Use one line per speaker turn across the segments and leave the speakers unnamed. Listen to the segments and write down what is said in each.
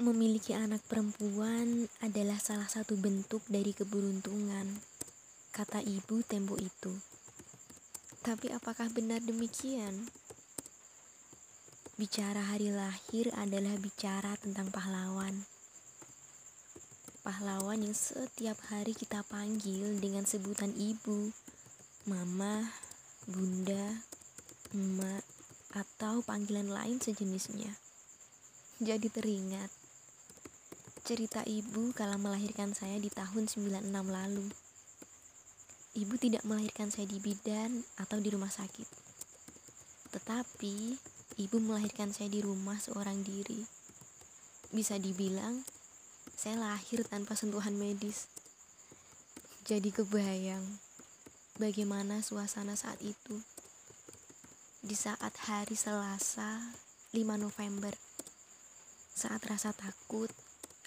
Memiliki anak perempuan adalah salah satu bentuk dari keberuntungan, kata ibu tempo itu. Tapi apakah benar demikian? Bicara hari lahir adalah bicara tentang pahlawan. Pahlawan yang setiap hari kita panggil dengan sebutan ibu, mama, bunda, emak, atau panggilan lain sejenisnya. Jadi teringat cerita ibu kala melahirkan saya di tahun 96 lalu. Ibu tidak melahirkan saya di bidan atau di rumah sakit. Tetapi ibu melahirkan saya di rumah seorang diri. Bisa dibilang saya lahir tanpa sentuhan medis. Jadi kebayang bagaimana suasana saat itu. Di saat hari Selasa 5 November saat rasa takut,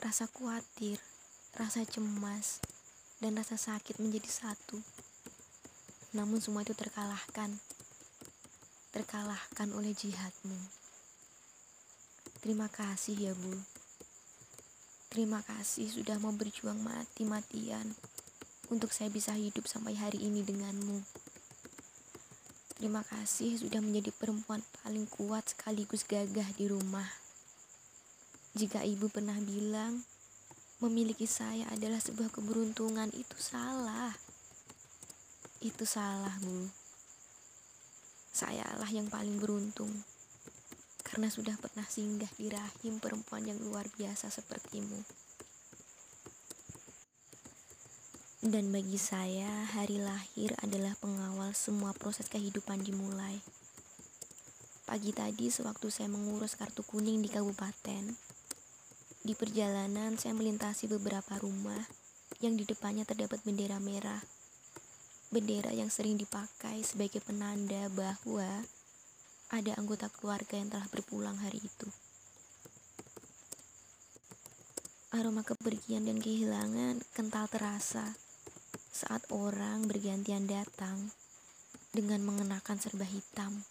rasa khawatir, rasa cemas, dan rasa sakit menjadi satu. Namun semua itu terkalahkan. Terkalahkan oleh jihadmu. Terima kasih ya Bu. Terima kasih sudah mau berjuang mati-matian untuk saya bisa hidup sampai hari ini denganmu. Terima kasih sudah menjadi perempuan paling kuat sekaligus gagah di rumah. Jika ibu pernah bilang memiliki saya adalah sebuah keberuntungan, itu salah. Itu salah, Bu. Sayalah yang paling beruntung karena sudah pernah singgah di rahim perempuan yang luar biasa sepertimu. Dan bagi saya, hari lahir adalah pengawal semua proses kehidupan dimulai. Pagi tadi sewaktu saya mengurus kartu kuning di kabupaten, di perjalanan, saya melintasi beberapa rumah yang di depannya terdapat bendera merah. Bendera yang sering dipakai sebagai penanda bahwa ada anggota keluarga yang telah berpulang hari itu. Aroma kepergian dan kehilangan kental terasa saat orang bergantian datang dengan mengenakan serba hitam.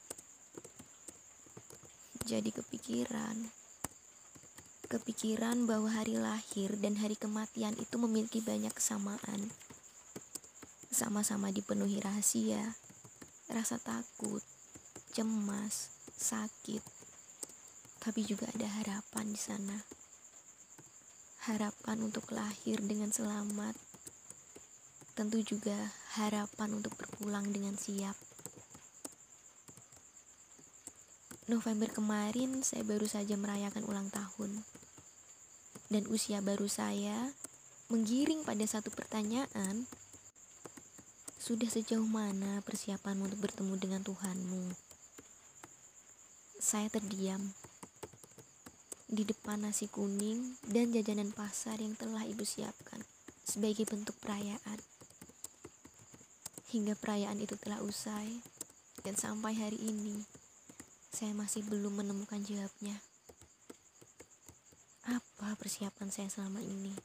Jadi kepikiran kepikiran bahwa hari lahir dan hari kematian itu memiliki banyak kesamaan. Sama-sama dipenuhi rahasia, rasa takut, cemas, sakit, tapi juga ada harapan di sana. Harapan untuk lahir dengan selamat, tentu juga harapan untuk berpulang dengan siap. November kemarin saya baru saja merayakan ulang tahun dan usia baru saya menggiring pada satu pertanyaan, sudah sejauh mana persiapanmu untuk bertemu dengan Tuhanmu? Saya terdiam di depan nasi kuning dan jajanan pasar yang telah ibu siapkan sebagai bentuk perayaan. Hingga perayaan itu telah usai dan sampai hari ini saya masih belum menemukan jawabnya. Apa persiapan saya selama ini?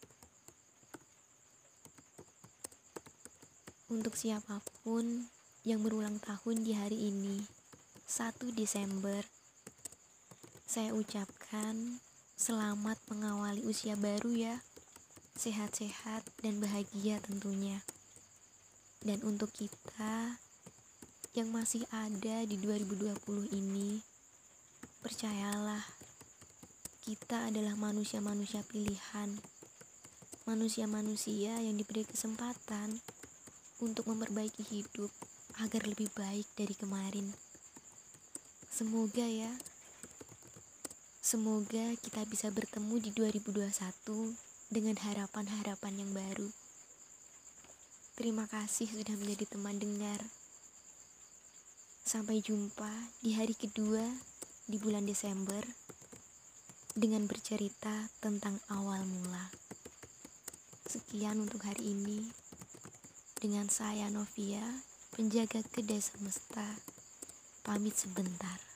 Untuk siapa pun yang berulang tahun di hari ini, 1 Desember, saya ucapkan selamat mengawali usia baru ya. Sehat-sehat dan bahagia tentunya. Dan untuk kita yang masih ada di 2020 ini, percayalah kita adalah manusia-manusia pilihan, manusia-manusia yang diberi kesempatan untuk memperbaiki hidup agar lebih baik dari kemarin. Semoga ya, semoga kita bisa bertemu di 2021 dengan harapan-harapan yang baru. Terima kasih sudah menjadi teman dengar. Sampai jumpa di hari kedua di bulan Desember dengan bercerita tentang awal mula. Sekian untuk hari ini. Dengan saya Novia, penjaga kedai semesta, pamit sebentar.